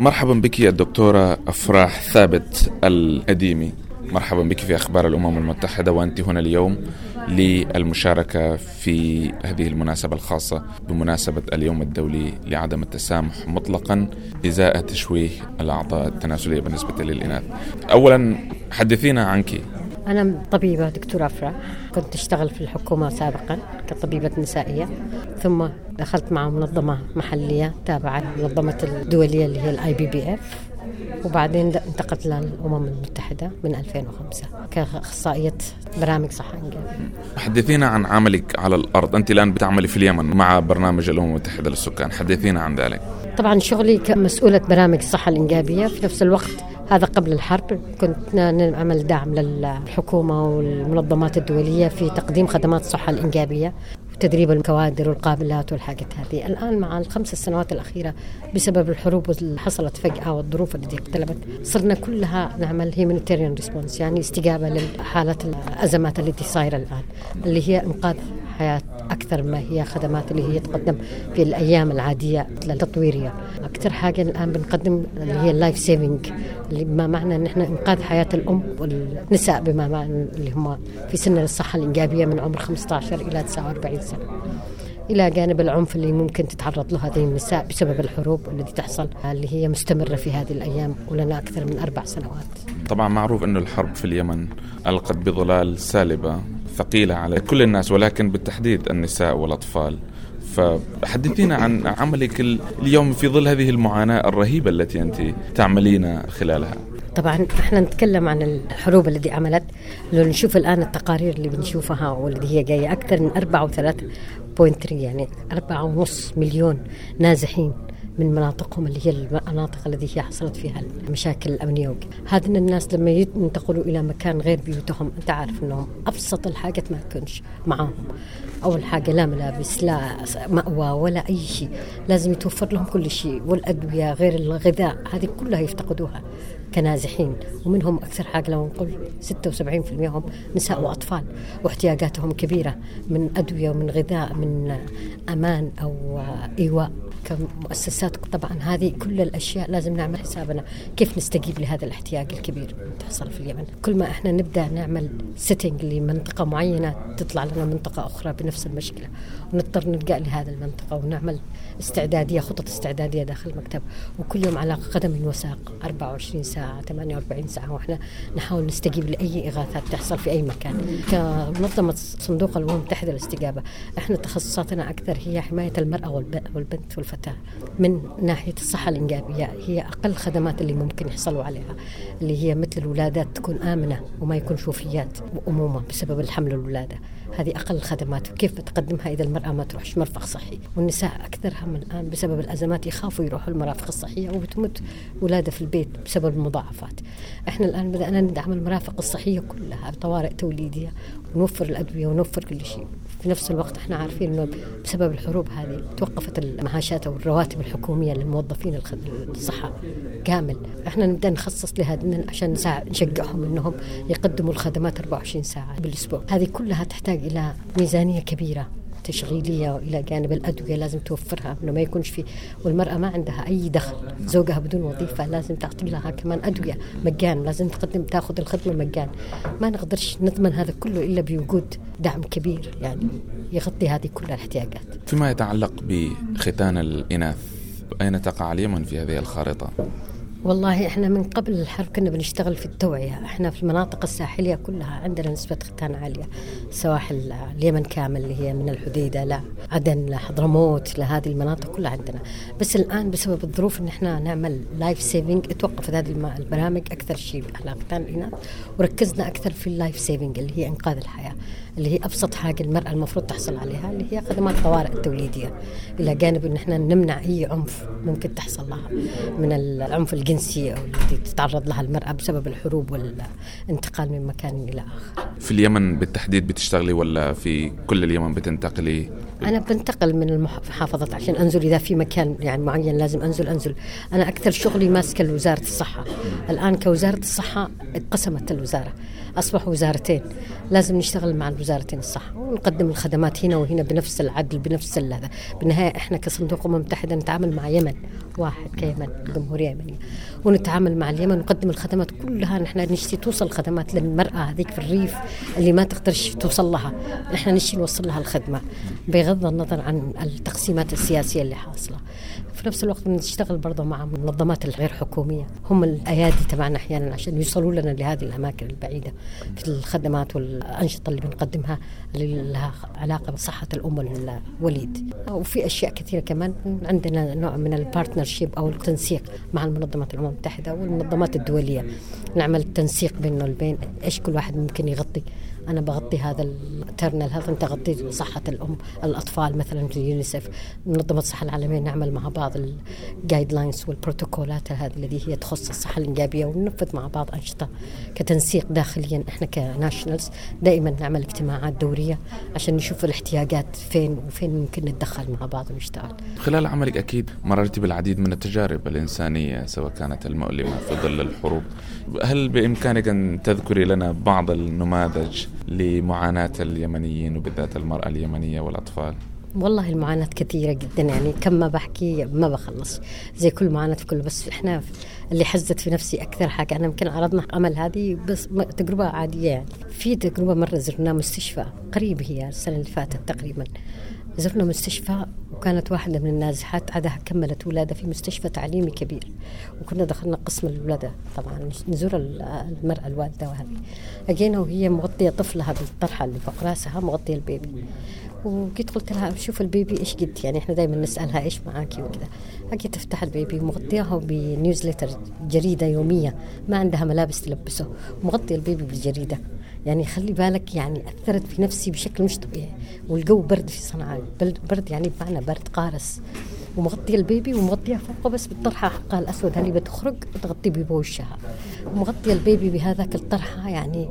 مرحبا بك الدكتورة أفراح ثابت الأديمي. مرحبا بك في أخبار الأمم المتحدة وأنت هنا اليوم للمشاركة في هذه المناسبة الخاصة بمناسبة اليوم الدولي لعدم التسامح مطلقا إزاء تشويه الأعضاء التناسلية بالنسبة للإناث. أولا حدثينا عنك. أنا طبيبة دكتورة أفراح كنت أشتغل في الحكومة سابقا كطبيبة نسائية. ثم دخلت مع منظمة محلية تابعة للمنظمة الدولية اللي هي ال IPPF وبعدين انتقلت للأمم المتحدة من 2005 كأخصائية برامج صحة إنجابية حدثينا عن عملك على الأرض. أنت الآن بتعملي في اليمن مع برنامج الأمم المتحدة للسكان. حدثينا عن ذلك. طبعا شغلي كمسؤولة برامج الصحة الإنجابية في نفس الوقت هذا قبل الحرب كنت نعمل دعم للحكومة والمنظمات الدولية في تقديم خدمات الصحة الإنجابية تدريب الكوادر والقابلات والحاجات هذه. الآن مع الخمس سنوات الأخيرة بسبب الحروب اللي حصلت فجأة والظروف التي اقتلبت صرنا كلها نعمل humanitarian response يعني استجابة لحالة الأزمات التي صايرة الآن اللي هي إنقاذ حياة أكثر ما هي خدمات اللي هي تقدم في الأيام العادية التطويرية. أكثر حاجة الآن بنقدم اللي هي ال life saving اللي بما معنى أن إحنا إنقاذ حياة الأم والنساء بما معنى اللي هم في سن الصحة الإنجابية من عمر 15 إلى 49 سنة. إلى جانب العنف اللي ممكن تتعرض له هذه النساء بسبب الحروب التي تحصل اللي هي مستمرة في هذه الأيام ولنا أكثر من أربع سنوات. طبعا معروف أن الحرب في اليمن ألقت بظلال سالبة. ثقيلة على كل الناس ولكن بالتحديد النساء والأطفال. فحدثينا عن عملك اليوم في ظل هذه المعاناة الرهيبة التي أنت تعملين خلالها. طبعا إحنا نتكلم عن الحروب التي عملت. لو نشوف الآن التقارير اللي بنشوفها واللي هي جاية أكثر من 4.3 يعني 4.5 مليون نازحين. من مناطقهم اللي هي المناطق التي هي حصلت فيها المشاكل الأمنية. هذا الناس لما ينتقلوا إلى مكان غير بيوتهم أنت عارف أنهم أبسط الحاجات ما تكونش معاهم. أول حاجة لا ملابس لا مأوى ولا أي شيء. لازم يتوفر لهم كل شيء والأدوية غير الغذاء هذه كلها يفتقدوها كنازحين. ومنهم أكثر حاجة لو نقول 76% هم نساء وأطفال. واحتياجاتهم كبيرة من أدوية ومن غذاء من أمان أو إيواء. كمؤسسات طبعا هذه كل الأشياء لازم نعمل حسابنا كيف نستجيب لهذا الاحتياج الكبير. اللي تحصل في اليمن. كل ما إحنا نبدأ نعمل سيتنج لمنطقة معينة تطلع لنا منطقة أخرى بنفس المشكلة. ونضطر نلجا لهذه المنطقة ونعمل استعدادية خطط استعدادية داخل المكتب. وكل يوم على قدم وساق 24 ساعة 48 ساعة. وإحنا نحاول نستجيب لأي إغاثات تحصل في أي مكان. كمنظمة صندوق الامم المتحده للاستجابة إحنا تخصصاتنا أكثر هي حماية المرأة والبنت والفتاه الفتاة من ناحية الصحة الإنجابية هي أقل خدمات اللي ممكن يحصلوا عليها اللي هي مثل الولادات تكون آمنة وما يكون شوفيات وأمومة بسبب الحمل والولادة هذه أقل الخدمات. وكيف تقدمها إذا المرأة ما تروحش مرفق صحي؟ والنساء أكثرهم الآن بسبب الأزمات يخافوا يروحوا المرافق الصحية وبتموت ولادة في البيت بسبب المضاعفات. إحنا الآن بدأنا ندعم المرافق الصحية كلها طوارئ توليدية ونوفر الأدوية ونوفر كل شيء. في نفس الوقت إحنا عارفين إنه بسبب الحروب هذه توقفت المعاشات أو الرواتب الحكومية للموظفين الصحة كامل. إحنا نبدأ نخصص لهذا عشان نشجعهم إنهم يقدموا الخدمات 24 ساعة بالأسبوع. هذه كلها تحتاج إلى ميزانية كبيرة تشغيلية وإلى جانب الأدوية لازم توفرها إنه ما يكونش في والمرأة ما عندها أي دخل زوجها بدون وظيفة لازم تعطي لها كمان أدوية مجان لازم تقدم تأخذ الخدمة مجان. ما نقدرش نضمن هذا كله إلا بوجود دعم كبير يعني يغطي هذه كل الاحتياجات. فيما يتعلق بختان الإناث أين تقع اليمن في هذه الخارطه والله إحنا من قبل الحرب كنا بنشتغل في التوعية، إحنا في المناطق الساحلية كلها عندنا نسبة ختان عالية، سواحل اليمن كامل اللي هي من الحديدة لا عدن لحضرموت لهذه المناطق كلها عندنا، بس الآن بسبب الظروف إن إحنا نعمل life saving توقفت هذه البرامج أكثر شيء. على ختان الاناث وركزنا أكثر في ال life saving اللي هي إنقاذ الحياة، اللي هي أبسط حاجة المرأة المفروض تحصل عليها اللي هي خدمات الطوارئ التوليدية، إلى جانب إن إحنا نمنع أي عنف ممكن تحصل لها من العنف الجنسي أو التي تتعرض لها المرأة بسبب الحروب والانتقال من مكان إلى آخر. في اليمن بالتحديد بتشتغلي ولا في كل اليمن بتنتقلي؟ أنا بنتقل من المحافظات عشان أنزل إذا في مكان يعني معين لازم أنزل أنزل. أنا أكثر شغلي ماسكة وزاره الصحة. الآن كوزارة الصحة اتقسمت الوزارة. اصبحوا وزارتين. لازم نشتغل مع الوزارتين الصحة. ونقدم الخدمات هنا وهنا بنفس العدل بنفس هذا. بالنهاية إحنا كصندوق الامم المتحده نتعامل مع يمن. واحد كيمن جمهورية يمنية. ونتعامل مع اليمن ونقدم الخدمات كلها. نحن نشتي توصل الخدمات للمرأة هذيك في الريف. اللي ما تقدرش توصل لها. نحن نشتي نوصل لها الخدمة بغض النظر عن التقسيمات السياسية اللي حاصلة. في نفس الوقت بنشتغل برضه مع المنظمات الغير حكومية. هم الأيادي تبعنا أحيانا عشان يوصلوا لنا لهذه الأماكن البعيدة في الخدمات والأنشطة اللي بنقدمها اللي لها علاقة بصحة الأم والوليد. وفي أشياء كثيرة كمان. عندنا نوع من ال partnership أو التنسيق مع المنظمات الامم المتحدة والمنظمات الدولية. نعمل تنسيق بيننا وبين إيش كل واحد ممكن يغطي. أنا بغطي ال maternal هذا أنت غطيت صحة الأم الأطفال مثلا في اليونيسف منظمة الصحة العالمية نعمل مع بعض ال guidelines والبروتوكولات هذه التي هي تخص الصحة الإنجابية وننفذ مع بعض أنشطة كتنسيق داخليا. إحنا كناشونالز دائما نعمل اجتماعات دورية عشان نشوف الاحتياجات فين وفين ممكن نتدخل مع بعض ونشتغل. خلال عملك أكيد مررت بالعديد من التجارب الإنسانية سواء كانت المؤلمة في ظل الحروب. هل بإمكانك أن تذكري لنا بعض النماذج لمعاناة اليمنيين وبالذات المرأة اليمنية والأطفال؟ والله المعاناة كثيرة جدا يعني كم ما بحكي ما بخلص. زي كل معاناة في كل بس إحنا اللي حزت في نفسي أكثر حاجة أنا يمكن عرضنا عمل هذه بس تجربة عادية يعني. في تجربة مرة زرنا مستشفى قريب هي السنة اللي فاتت تقريبا. زرنا مستشفى وكانت واحدة من النازحات عادها كملت ولادة في مستشفى تعليمي كبير. وكنا دخلنا قسم الولادة. طبعا نزور المرأة الوالدة وهذه. أجينا وهي مغطية طفلها بالطرحة اللي فوق راسها مغطية البيبي. وجيت قلت لها شوف ال baby إيش قد يعني إحنا دائما نسألها إيش معاكي وكذا. أجي تفتح ال baby مغطياها ب newsletter جريدة يومية. ما عندها ملابس تلبسه. مغطية ال baby بالجريده يعني خلي بالك يعني أثرت في نفسي بشكل مش طبيعي. والجو برد في صنعاء. برد يعني بمعنى برد قارس. ومغطية ال baby ومغطيها فوقه بس بالطرحة. حقها الأسود اللي بتخرج تغطي بوشها ومغطيه ال baby بهذاك الطرحة يعني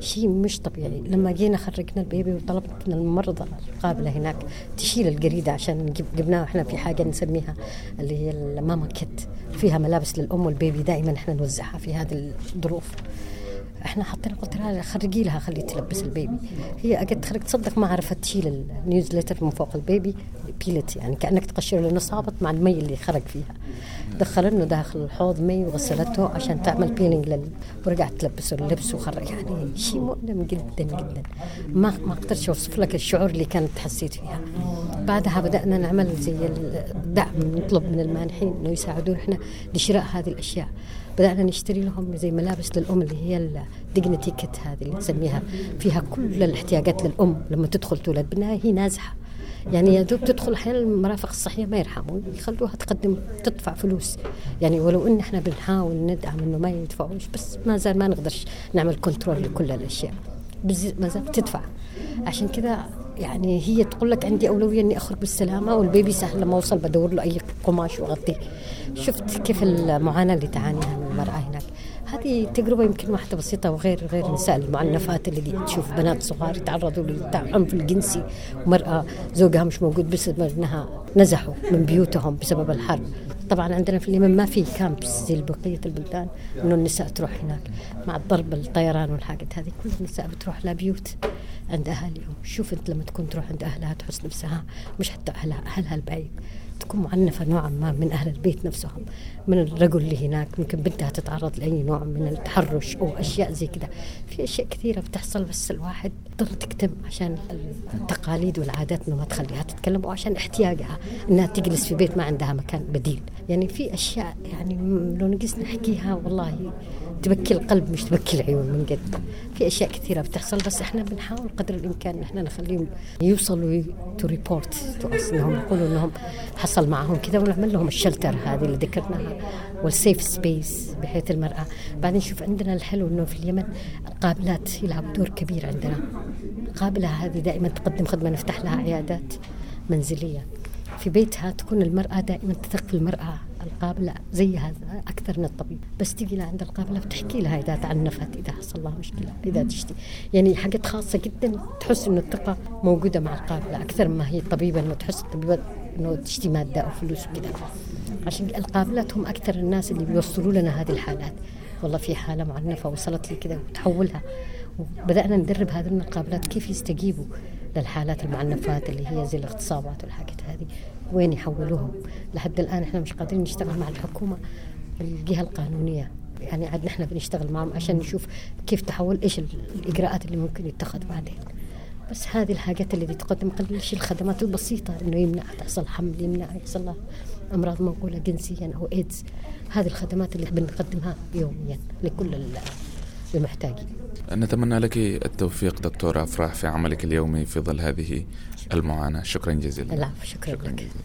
شيء مش طبيعي. لما جينا خرجنا ال baby وطلبت من الممرضة القابلة هناك تشيل الجريدة عشان جبناها إحنا في حاجة نسميها اللي هي ال mama kit. فيها ملابس للأم وال baby دائما إحنا نوزعها في هذه الظروف. إحنا حطينا قلت لها خرجي لها خلي تلبس ال baby. هي اجت تخرج تصدق ما عرفت تشيل ال newsletter من فوق ال baby peeled يعني كأنك تقشر لأنه صابت مع المي اللي خرج فيها. دخلنه داخل الحوض مي وغسلته عشان تعمل peeling لل... ورجعت تلبسه اللبس وخرج. يعني شيء مؤلم جدا جدا. ما ما أقدرش أوصف لك الشعور اللي كانت حسيت فيها. بعدها بدأنا نعمل زي الدعم نطلب من المانحين إنه يساعدونا إحنا لشراء هذه الأشياء. بدأنا نشتري لهم زي ملابس للأم اللي هي ال dignity kit هذه اللي نسميها. فيها كل الاحتياجات للأم لما تدخل تولد. بالنهاية هي نازحة. يعني يا دوب تدخل أحيانا المرافق الصحية ما يرحموا يخلوها تقدم تدفع فلوس. يعني ولو إن إحنا بنحاول ندعم إنه ما يدفعوش بس ما زال ما نقدرش نعمل كنترول لكل الأشياء. ما زال بتدفع عشان كذا يعني هي تقول لك عندي أولوية إني أخرج بالسلامة والبيبي سهل لما أوصل بدور له أي قماش وأغطيه. شفت كيف المعاناة اللي تعانيها؟ المرأة هناك. هذه تجربة يمكن واحدة بسيطة وغير غير النساء المعنفات اللي تشوف بنات صغار يتعرضوا للعنف الجنسي ومرأة زوجها مش موجود بسبب إنها نزحوا من بيوتهم بسبب الحرب. طبعا عندنا في اليمن ما في كامبس زي بقية البلدان إنه النساء تروح هناك مع الضرب الطيران والحاجات هذه. كل النساء بتروح لبيوت عند أهاليهم. شوف أنت لما تكون تروح عند أهلها تحس نفسها مش حتى اهلها أهلها البعيد. تكون معنفة نوعا ما من أهل البيت نفسهم من الرجل اللي هناك ممكن بنتها تتعرض لأي نوع من التحرش أو أشياء زي كده. في أشياء كثيرة بتحصل بس الواحد اضطر تكتم عشان التقاليد والعادات إنه ما تخليها تتكلم وعشان احتياجها إنها تجلس في بيت ما عندها مكان بديل. يعني في أشياء يعني لو نقيس نحكيها والله تبكي القلب مش تبكي العيون من جد في أشياء كثيرة بتحصل بس إحنا بنحاول قدر الإمكان إحنا نخليهم يوصلوا to report إنهم يقولوا إنهم حصل معهم كذا ونعمل لهم ال shelter هذه اللي ذكرناها والسيف سبيس بحيث المرأة. بعدين شوف عندنا الحلو إنه في اليمن القابلات يلعبوا دور كبير عندنا. القابلة هذه دائما تقدم خدمة نفتح لها عيادات منزلية. في بيتها تكون المرأة دائما تثق في المرأة. القابله زي هذا أكثر من الطبيب. بس تجي لها عند القابله بتحكي لها إذا تعنفت إذا حصل لها مشكلة إذا تشتي. يعني حاجات خاصة جدا تحس إنه الثقة موجودة مع القابله أكثر ما هي الطبيبه إنه تحس الطبيبه إنه تشتي مادة أو فلوس وكذا. عشان القابلات هم أكثر الناس اللي بيوصلوا لنا هذه الحالات. والله في حالة معنفة وصلت لي كذا وتحولها. وبدأنا ندرب هذول القابلات كيف يستجيبوا؟ للحالات المعنفات اللي هي زي الاغتصابات والحاجات هذه وين يحولوهم؟ لحد الآن إحنا مش قادرين نشتغل مع الحكومة الجهه القانونية. يعني عاد نحن بنشتغل معهم عشان نشوف كيف تحول إيش الإجراءات اللي ممكن يتخذ بعدين. بس هذه الحاجات اللي تقدم قليل شيء الخدمات البسيطة إنه يمنع تحصل حمل يمنع يحصل أمراض منقولة جنسيا أو إيدز. هذه الخدمات اللي بنقدمها يوميا لكل المحتاجين نتمنى لك التوفيق دكتورة أفراح في عملك اليومي في ظل هذه المعاناة. شكرا جزيلا. العفو شكرا, شكرا لك. جزيلا.